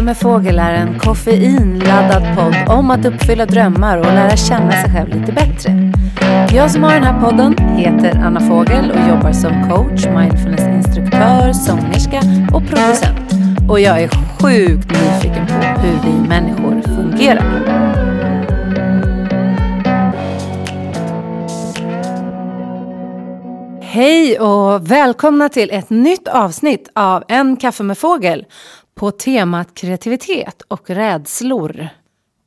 Kaffe med fågel är en koffeinladdad podd om att uppfylla drömmar och lära känna sig själv lite bättre. Jag som har den här podden heter Anna Fågel och jobbar som coach, mindfulnessinstruktör, sångerska och producent. Och jag är sjukt nyfiken på hur vi människor fungerar. Hej och välkomna till ett nytt avsnitt av En kaffe med fågel på temat kreativitet och rädslor.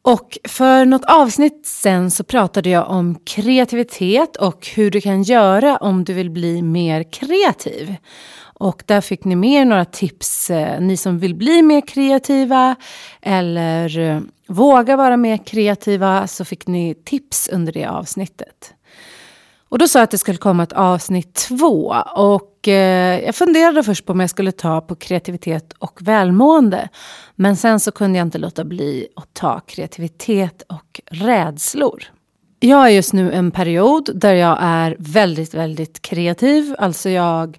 Och för något avsnitt sen så pratade jag om kreativitet och hur du kan göra om du vill bli mer kreativ. Och där fick ni med några tips, eh, ni som vill bli mer kreativa eller eh, våga vara mer kreativa så fick ni tips under det avsnittet. Och då sa jag att det skulle komma ett avsnitt två. Och eh, jag funderade först på om jag skulle ta på kreativitet och välmående. Men sen så kunde jag inte låta bli att ta kreativitet och rädslor. Jag är just nu en period där jag är väldigt, väldigt kreativ. Alltså jag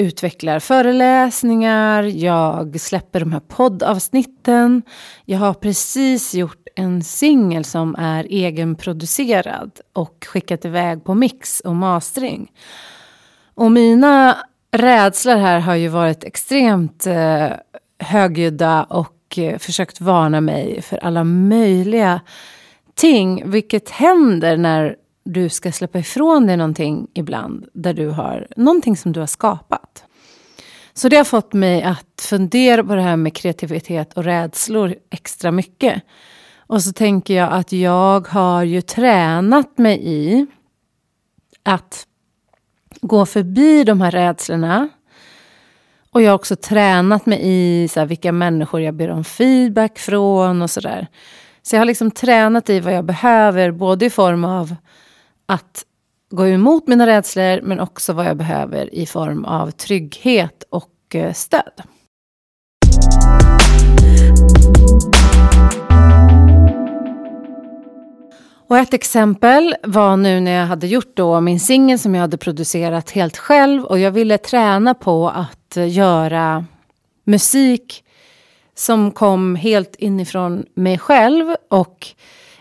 utvecklar föreläsningar, jag släpper de här poddavsnitten. Jag har precis gjort en singel som är egenproducerad och skickat iväg på mix och mastering. Och mina rädslor här har ju varit extremt eh, högljudda och eh, försökt varna mig för alla möjliga ting. Vilket händer när du ska släppa ifrån dig någonting ibland. Där du har någonting som du har skapat. Så det har fått mig att fundera på det här med kreativitet och rädslor extra mycket. Och så tänker jag att jag har ju tränat mig i att gå förbi de här rädslorna. Och jag har också tränat mig i så här, vilka människor jag ber om feedback från och sådär. Så jag har liksom tränat i vad jag behöver, både i form av att gå emot mina rädslor, men också vad jag behöver i form av trygghet och eh, stöd. Och ett exempel var nu när jag hade gjort då min singel som jag hade producerat helt själv och jag ville träna på att eh, göra musik som kom helt inifrån mig själv och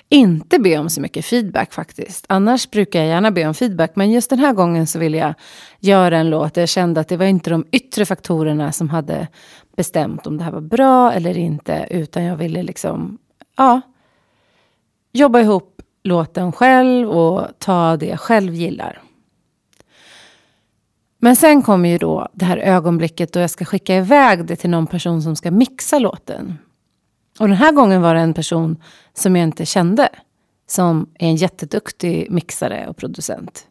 inte be om så mycket feedback faktiskt. Annars brukar jag gärna be om feedback men just den här gången så ville jag göra en låt där jag kände att det var inte de yttre faktorerna som hade bestämt om det här var bra eller inte utan jag ville liksom, ja, jobba ihop låten själv och ta det jag själv gillar. Men sen kommer ju då det här ögonblicket då jag ska skicka iväg det till någon person som ska mixa låten. Och den här gången var det en person som jag inte kände. Som är en jätteduktig mixare och producent.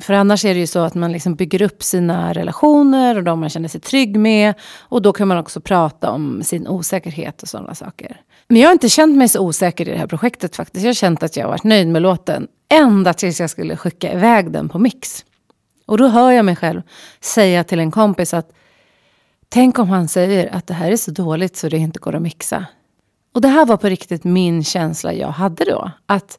För annars är det ju så att man liksom bygger upp sina relationer och de man känner sig trygg med. Och då kan man också prata om sin osäkerhet och sådana saker. Men jag har inte känt mig så osäker i det här projektet faktiskt. Jag har känt att jag har varit nöjd med låten. Ända tills jag skulle skicka iväg den på mix. Och då hör jag mig själv säga till en kompis att Tänk om han säger att det här är så dåligt så det inte går att mixa. Och det här var på riktigt min känsla jag hade då. Att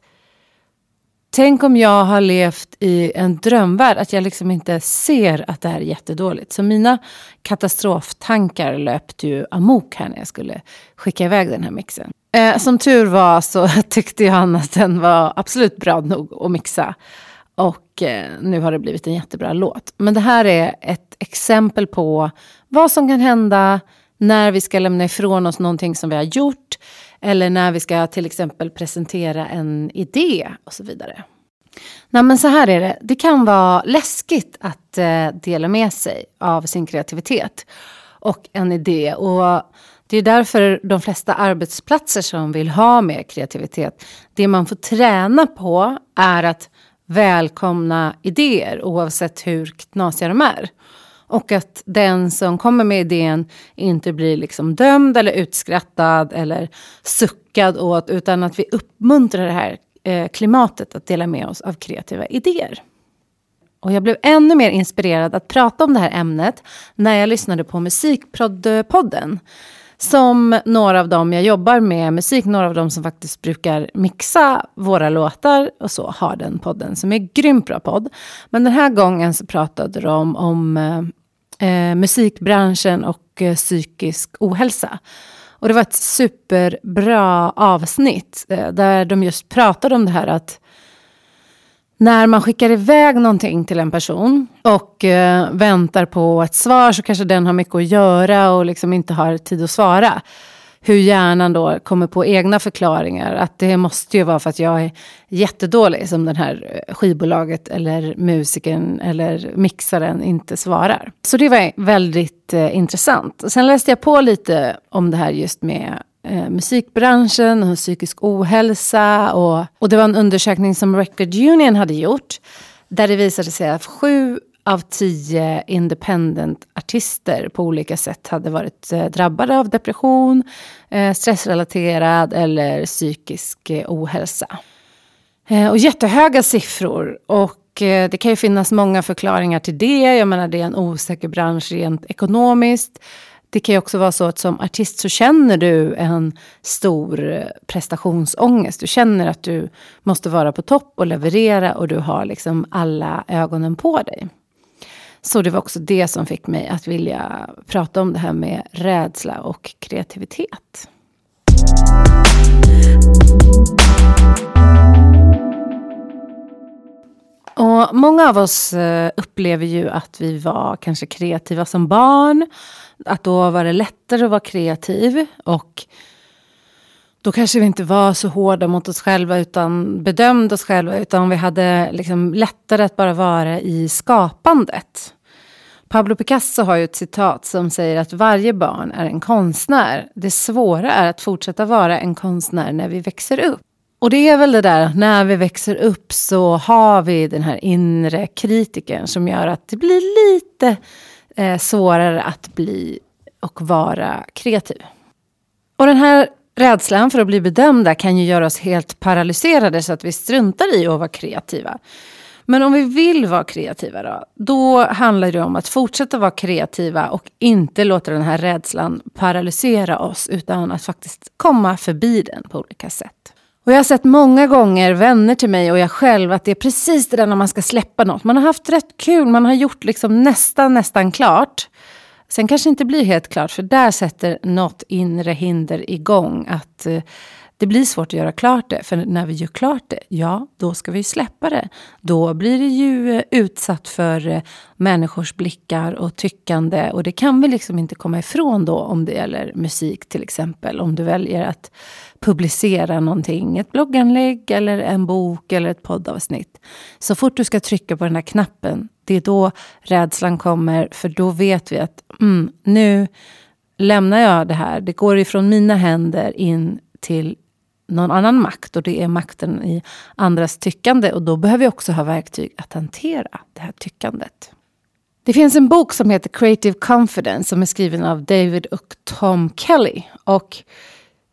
Tänk om jag har levt i en drömvärld, att jag liksom inte ser att det här är jättedåligt. Så mina katastroftankar löpte ju amok här när jag skulle skicka iväg den här mixen. Eh, som tur var så tyckte jag att den var absolut bra nog att mixa. Och eh, nu har det blivit en jättebra låt. Men det här är ett exempel på vad som kan hända när vi ska lämna ifrån oss någonting som vi har gjort eller när vi ska till exempel presentera en idé och så vidare. Nej, men så här är det. Det kan vara läskigt att eh, dela med sig av sin kreativitet och en idé. Och det är därför de flesta arbetsplatser som vill ha mer kreativitet, det man får träna på är att välkomna idéer oavsett hur knasiga de är. Och att den som kommer med idén inte blir liksom dömd eller utskrattad eller suckad åt utan att vi uppmuntrar det här eh, klimatet att dela med oss av kreativa idéer. Och jag blev ännu mer inspirerad att prata om det här ämnet när jag lyssnade på Musikpodden. Som några av dem jag jobbar med musik, några av dem som faktiskt brukar mixa våra låtar och så har den podden som är grymt bra podd. Men den här gången så pratade de om eh, eh, musikbranschen och eh, psykisk ohälsa. Och det var ett superbra avsnitt eh, där de just pratade om det här att när man skickar iväg någonting till en person och eh, väntar på ett svar så kanske den har mycket att göra och liksom inte har tid att svara hur hjärnan då kommer på egna förklaringar. Att det måste ju vara för att jag är jättedålig som den här eh, skivbolaget eller musikern eller mixaren inte svarar. Så det var väldigt eh, intressant. Sen läste jag på lite om det här just med eh, musikbranschen och psykisk ohälsa. Och, och det var en undersökning som Record Union hade gjort. Där det visade sig att sju av tio independent-artister på olika sätt hade varit eh, drabbade av depression, eh, stressrelaterad eller psykisk eh, ohälsa. Och jättehöga siffror. Och det kan ju finnas många förklaringar till det. Jag menar, det är en osäker bransch rent ekonomiskt. Det kan ju också vara så att som artist så känner du en stor prestationsångest. Du känner att du måste vara på topp och leverera och du har liksom alla ögonen på dig. Så det var också det som fick mig att vilja prata om det här med rädsla och kreativitet. Och många av oss eh, upplever ju att vi var kanske kreativa som barn. Att då var det lättare att vara kreativ. Och då kanske vi inte var så hårda mot oss själva utan bedömde oss själva. Utan vi hade liksom lättare att bara vara i skapandet. Pablo Picasso har ju ett citat som säger att varje barn är en konstnär. Det svåra är att fortsätta vara en konstnär när vi växer upp. Och det är väl det där, när vi växer upp så har vi den här inre kritiken som gör att det blir lite eh, svårare att bli och vara kreativ. Och den här Rädslan för att bli bedömda kan ju göra oss helt paralyserade så att vi struntar i att vara kreativa. Men om vi vill vara kreativa då, då handlar det om att fortsätta vara kreativa och inte låta den här rädslan paralysera oss utan att faktiskt komma förbi den på olika sätt. Och jag har sett många gånger vänner till mig och jag själv att det är precis det där när man ska släppa något. Man har haft rätt kul, man har gjort liksom nästan, nästan klart. Sen kanske inte blir helt klart, för där sätter något inre hinder igång. Att eh, det blir svårt att göra klart det. För när vi gör klart det, ja, då ska vi släppa det. Då blir det ju eh, utsatt för eh, människors blickar och tyckande. Och det kan vi liksom inte komma ifrån då om det gäller musik till exempel. Om du väljer att publicera någonting, ett blogganlägg eller en bok eller ett poddavsnitt. Så fort du ska trycka på den här knappen, det är då rädslan kommer. För då vet vi att mm, nu lämnar jag det här. Det går ifrån mina händer in till någon annan makt och det är makten i andras tyckande. Och då behöver vi också ha verktyg att hantera det här tyckandet. Det finns en bok som heter Creative Confidence som är skriven av David och Tom Kelly. Och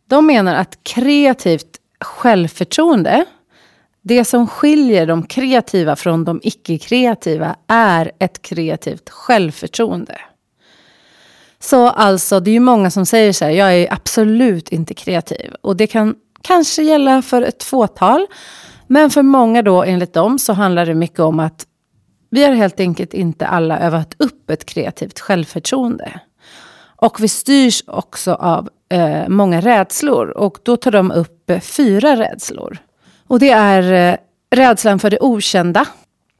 de menar att kreativt självförtroende, det som skiljer de kreativa från de icke-kreativa, är ett kreativt självförtroende. Så alltså, det är ju många som säger så här, jag är absolut inte kreativ. Och det kan kanske gälla för ett fåtal. Men för många då, enligt dem, så handlar det mycket om att vi har helt enkelt inte alla övat upp ett kreativt självförtroende. Och vi styrs också av eh, många rädslor. Och då tar de upp eh, fyra rädslor. Och det är eh, rädslan för det okända.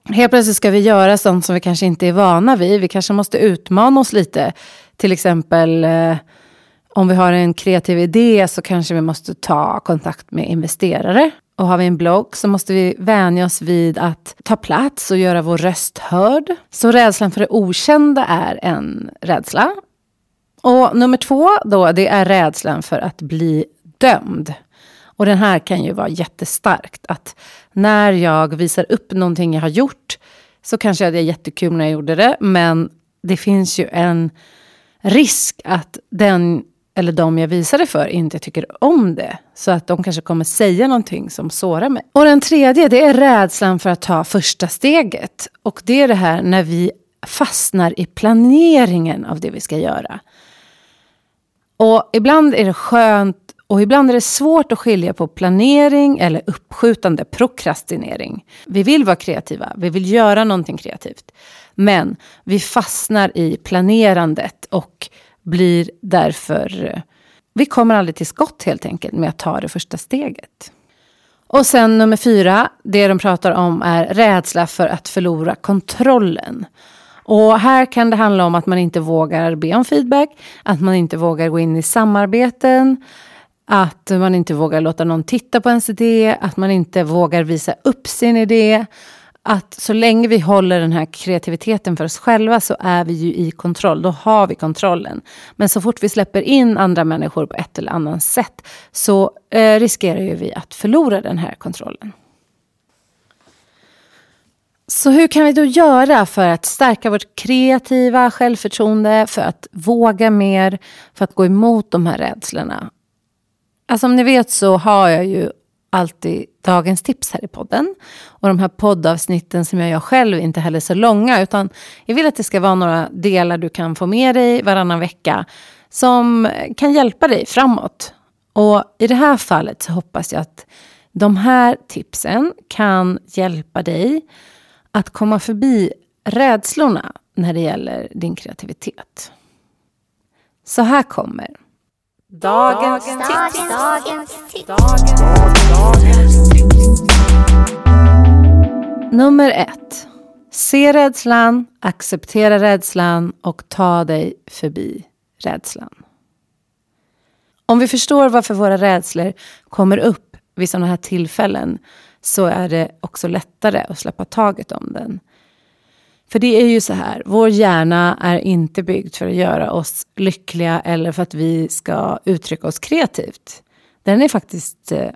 Helt plötsligt ska vi göra sånt som vi kanske inte är vana vid. Vi kanske måste utmana oss lite. Till exempel eh, om vi har en kreativ idé så kanske vi måste ta kontakt med investerare. Och har vi en blogg så måste vi vänja oss vid att ta plats och göra vår röst hörd. Så rädslan för det okända är en rädsla. Och nummer två då, det är rädslan för att bli dömd. Och den här kan ju vara jättestarkt. Att när jag visar upp någonting jag har gjort så kanske det är jättekul när jag gjorde det. Men det finns ju en risk att den eller de jag visar det för inte tycker om det. Så att de kanske kommer säga någonting som sårar mig. Och den tredje, det är rädslan för att ta första steget. Och det är det här när vi fastnar i planeringen av det vi ska göra. Och ibland är det skönt och ibland är det svårt att skilja på planering eller uppskjutande, prokrastinering. Vi vill vara kreativa, vi vill göra någonting kreativt. Men vi fastnar i planerandet och blir därför Vi kommer aldrig till skott helt enkelt med att ta det första steget. Och sen nummer fyra, det de pratar om är rädsla för att förlora kontrollen. Och här kan det handla om att man inte vågar be om feedback, att man inte vågar gå in i samarbeten, att man inte vågar låta någon titta på ens idé, att man inte vågar visa upp sin idé. Att så länge vi håller den här kreativiteten för oss själva så är vi ju i kontroll. Då har vi kontrollen. Men så fort vi släpper in andra människor på ett eller annat sätt så eh, riskerar ju vi att förlora den här kontrollen. Så hur kan vi då göra för att stärka vårt kreativa självförtroende, för att våga mer, för att gå emot de här rädslorna? Alltså som ni vet så har jag ju alltid dagens tips här i podden. Och de här poddavsnitten som jag gör själv är inte heller så långa. Utan jag vill att det ska vara några delar du kan få med dig varannan vecka. Som kan hjälpa dig framåt. Och i det här fallet så hoppas jag att de här tipsen kan hjälpa dig att komma förbi rädslorna när det gäller din kreativitet. Så här kommer Dagens, tips. Dagens tips. Dagens tips. Nummer ett. Se rädslan, acceptera rädslan och ta dig förbi rädslan. Om vi förstår varför våra rädslor kommer upp vid sådana här tillfällen så är det också lättare att släppa taget om den. För det är ju så här, vår hjärna är inte byggd för att göra oss lyckliga eller för att vi ska uttrycka oss kreativt. Den är faktiskt eh,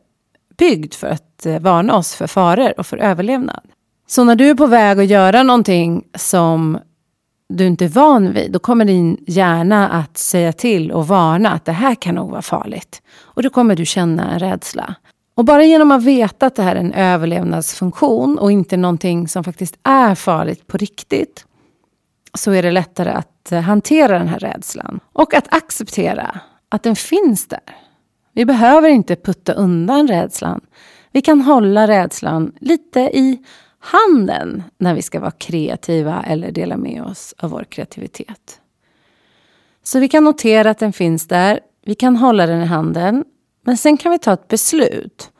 byggd för att eh, varna oss för faror och för överlevnad. Så när du är på väg att göra någonting som du inte är van vid, då kommer din hjärna att säga till och varna att det här kan nog vara farligt. Och då kommer du känna en rädsla. Och bara genom att veta att det här är en överlevnadsfunktion och inte någonting som faktiskt är farligt på riktigt så är det lättare att hantera den här rädslan. Och att acceptera att den finns där. Vi behöver inte putta undan rädslan. Vi kan hålla rädslan lite i handen när vi ska vara kreativa eller dela med oss av vår kreativitet. Så vi kan notera att den finns där. Vi kan hålla den i handen men sen kan vi ta ett beslut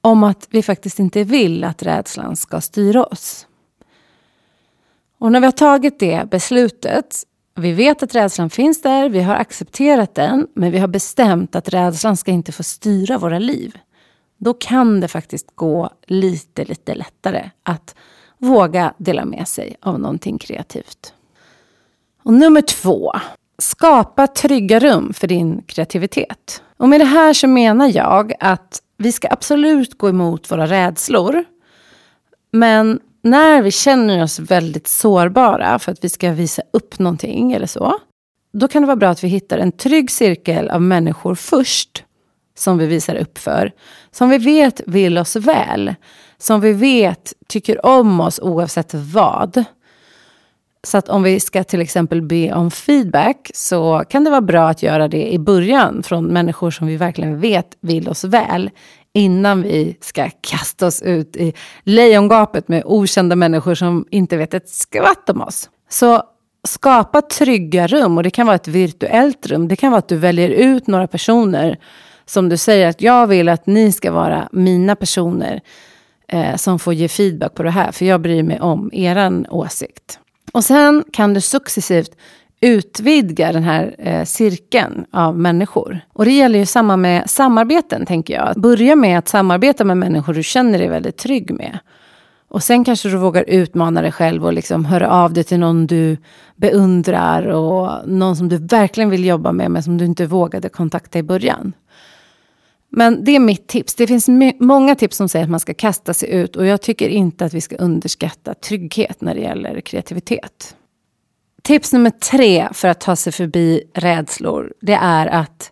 om att vi faktiskt inte vill att rädslan ska styra oss. Och när vi har tagit det beslutet, vi vet att rädslan finns där, vi har accepterat den, men vi har bestämt att rädslan ska inte få styra våra liv. Då kan det faktiskt gå lite, lite lättare att våga dela med sig av någonting kreativt. Och nummer två, skapa trygga rum för din kreativitet. Och med det här så menar jag att vi ska absolut gå emot våra rädslor. Men när vi känner oss väldigt sårbara för att vi ska visa upp någonting eller så. Då kan det vara bra att vi hittar en trygg cirkel av människor först. Som vi visar upp för. Som vi vet vill oss väl. Som vi vet tycker om oss oavsett vad. Så att om vi ska till exempel be om feedback så kan det vara bra att göra det i början från människor som vi verkligen vet vill oss väl. Innan vi ska kasta oss ut i lejongapet med okända människor som inte vet ett skvatt om oss. Så skapa trygga rum och det kan vara ett virtuellt rum. Det kan vara att du väljer ut några personer som du säger att jag vill att ni ska vara mina personer eh, som får ge feedback på det här. För jag bryr mig om er åsikt. Och sen kan du successivt utvidga den här eh, cirkeln av människor. Och det gäller ju samma med samarbeten, tänker jag. Börja med att samarbeta med människor du känner dig väldigt trygg med. Och sen kanske du vågar utmana dig själv och liksom höra av dig till någon du beundrar och någon som du verkligen vill jobba med men som du inte vågade kontakta i början. Men det är mitt tips. Det finns många tips som säger att man ska kasta sig ut och jag tycker inte att vi ska underskatta trygghet när det gäller kreativitet. Tips nummer tre för att ta sig förbi rädslor, det är att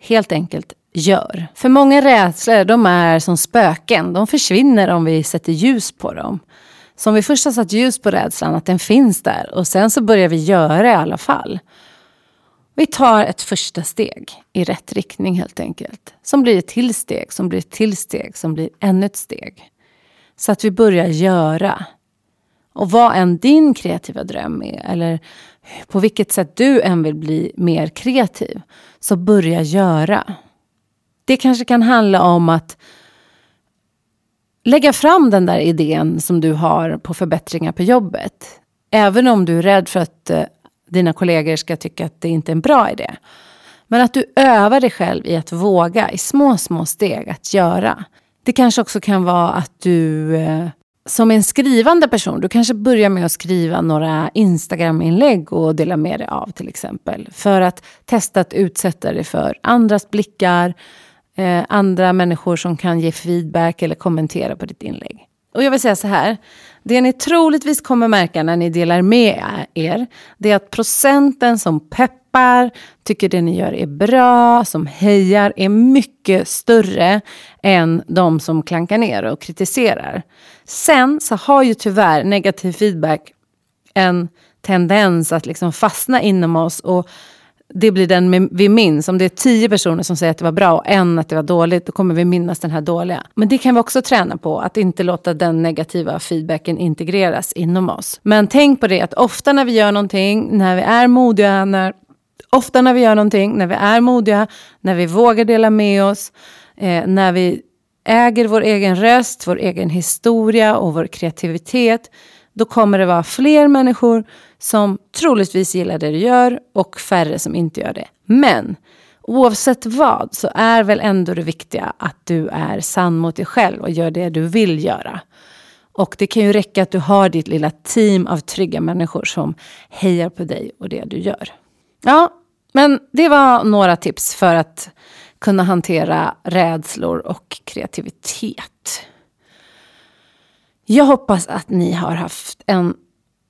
helt enkelt gör. För många rädslor, de är som spöken. De försvinner om vi sätter ljus på dem. Så om vi först har satt ljus på rädslan, att den finns där och sen så börjar vi göra i alla fall. Vi tar ett första steg i rätt riktning helt enkelt. Som blir ett till steg, som blir ett till steg, som blir ännu ett steg. Så att vi börjar göra. Och vad än din kreativa dröm är, eller på vilket sätt du än vill bli mer kreativ, så börja göra. Det kanske kan handla om att lägga fram den där idén som du har på förbättringar på jobbet. Även om du är rädd för att eh, dina kollegor ska tycka att det inte är en bra idé. Men att du övar dig själv i att våga i små, små steg att göra. Det kanske också kan vara att du eh, som en skrivande person, du kanske börjar med att skriva några Instagram-inlägg och dela med dig av till exempel. För att testa att utsätta dig för andras blickar, eh, andra människor som kan ge feedback eller kommentera på ditt inlägg. Och jag vill säga så här, det ni troligtvis kommer märka när ni delar med er, det är att procenten som peppar, tycker det ni gör är bra, som hejar, är mycket större än de som klankar ner och kritiserar. Sen så har ju tyvärr negativ feedback en tendens att liksom fastna inom oss och det blir den vi minns. Om det är tio personer som säger att det var bra och en att det var dåligt, då kommer vi minnas den här dåliga. Men det kan vi också träna på, att inte låta den negativa feedbacken integreras inom oss. Men tänk på det att ofta när vi gör någonting, när vi är modiga, när, ofta när vi gör någonting, när vi är modiga, när vi vågar dela med oss, eh, när vi äger vår egen röst, vår egen historia och vår kreativitet, då kommer det vara fler människor som troligtvis gillar det du gör och färre som inte gör det. Men oavsett vad så är väl ändå det viktiga att du är sann mot dig själv och gör det du vill göra. Och det kan ju räcka att du har ditt lilla team av trygga människor som hejar på dig och det du gör. Ja, men det var några tips för att kunna hantera rädslor och kreativitet. Jag hoppas att ni har haft en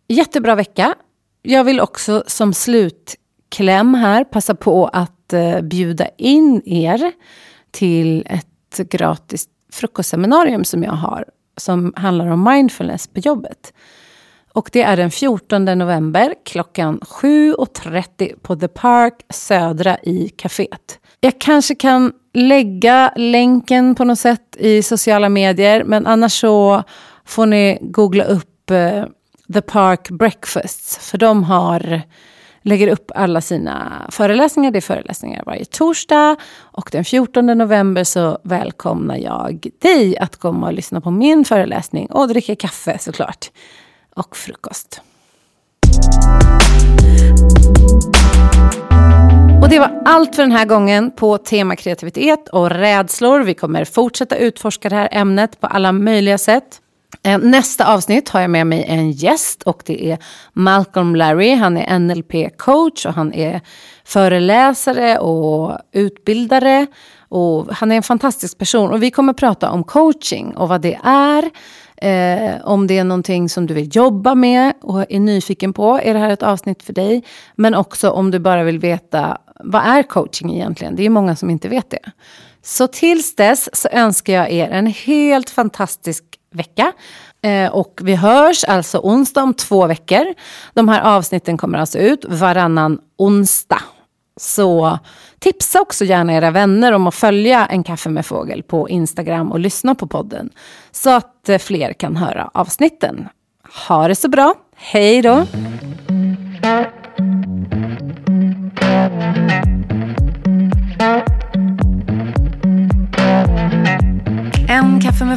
jättebra vecka. Jag vill också som slutkläm här passa på att eh, bjuda in er till ett gratis frukostseminarium som jag har som handlar om mindfulness på jobbet. Och det är den 14 november klockan 7.30 på The Park Södra i kaféet. Jag kanske kan lägga länken på något sätt i sociala medier men annars så får ni googla upp eh, The Park Breakfasts. För de har, lägger upp alla sina föreläsningar. Det är föreläsningar varje torsdag. Och den 14 november så välkomnar jag dig att komma och lyssna på min föreläsning. Och dricka kaffe såklart. Och frukost. Och det var allt för den här gången på tema kreativitet och rädslor. Vi kommer fortsätta utforska det här ämnet på alla möjliga sätt. Eh, nästa avsnitt har jag med mig en gäst och det är Malcolm Larry. Han är NLP-coach och han är föreläsare och utbildare. Och han är en fantastisk person och vi kommer prata om coaching och vad det är. Eh, om det är någonting som du vill jobba med och är nyfiken på, är det här ett avsnitt för dig? Men också om du bara vill veta, vad är coaching egentligen? Det är många som inte vet det. Så tills dess så önskar jag er en helt fantastisk vecka. Eh, och vi hörs alltså onsdag om två veckor. De här avsnitten kommer alltså ut varannan onsdag. Så tipsa också gärna era vänner om att följa En kaffe med fågel på Instagram och lyssna på podden. Så att eh, fler kan höra avsnitten. Ha det så bra. Hej då!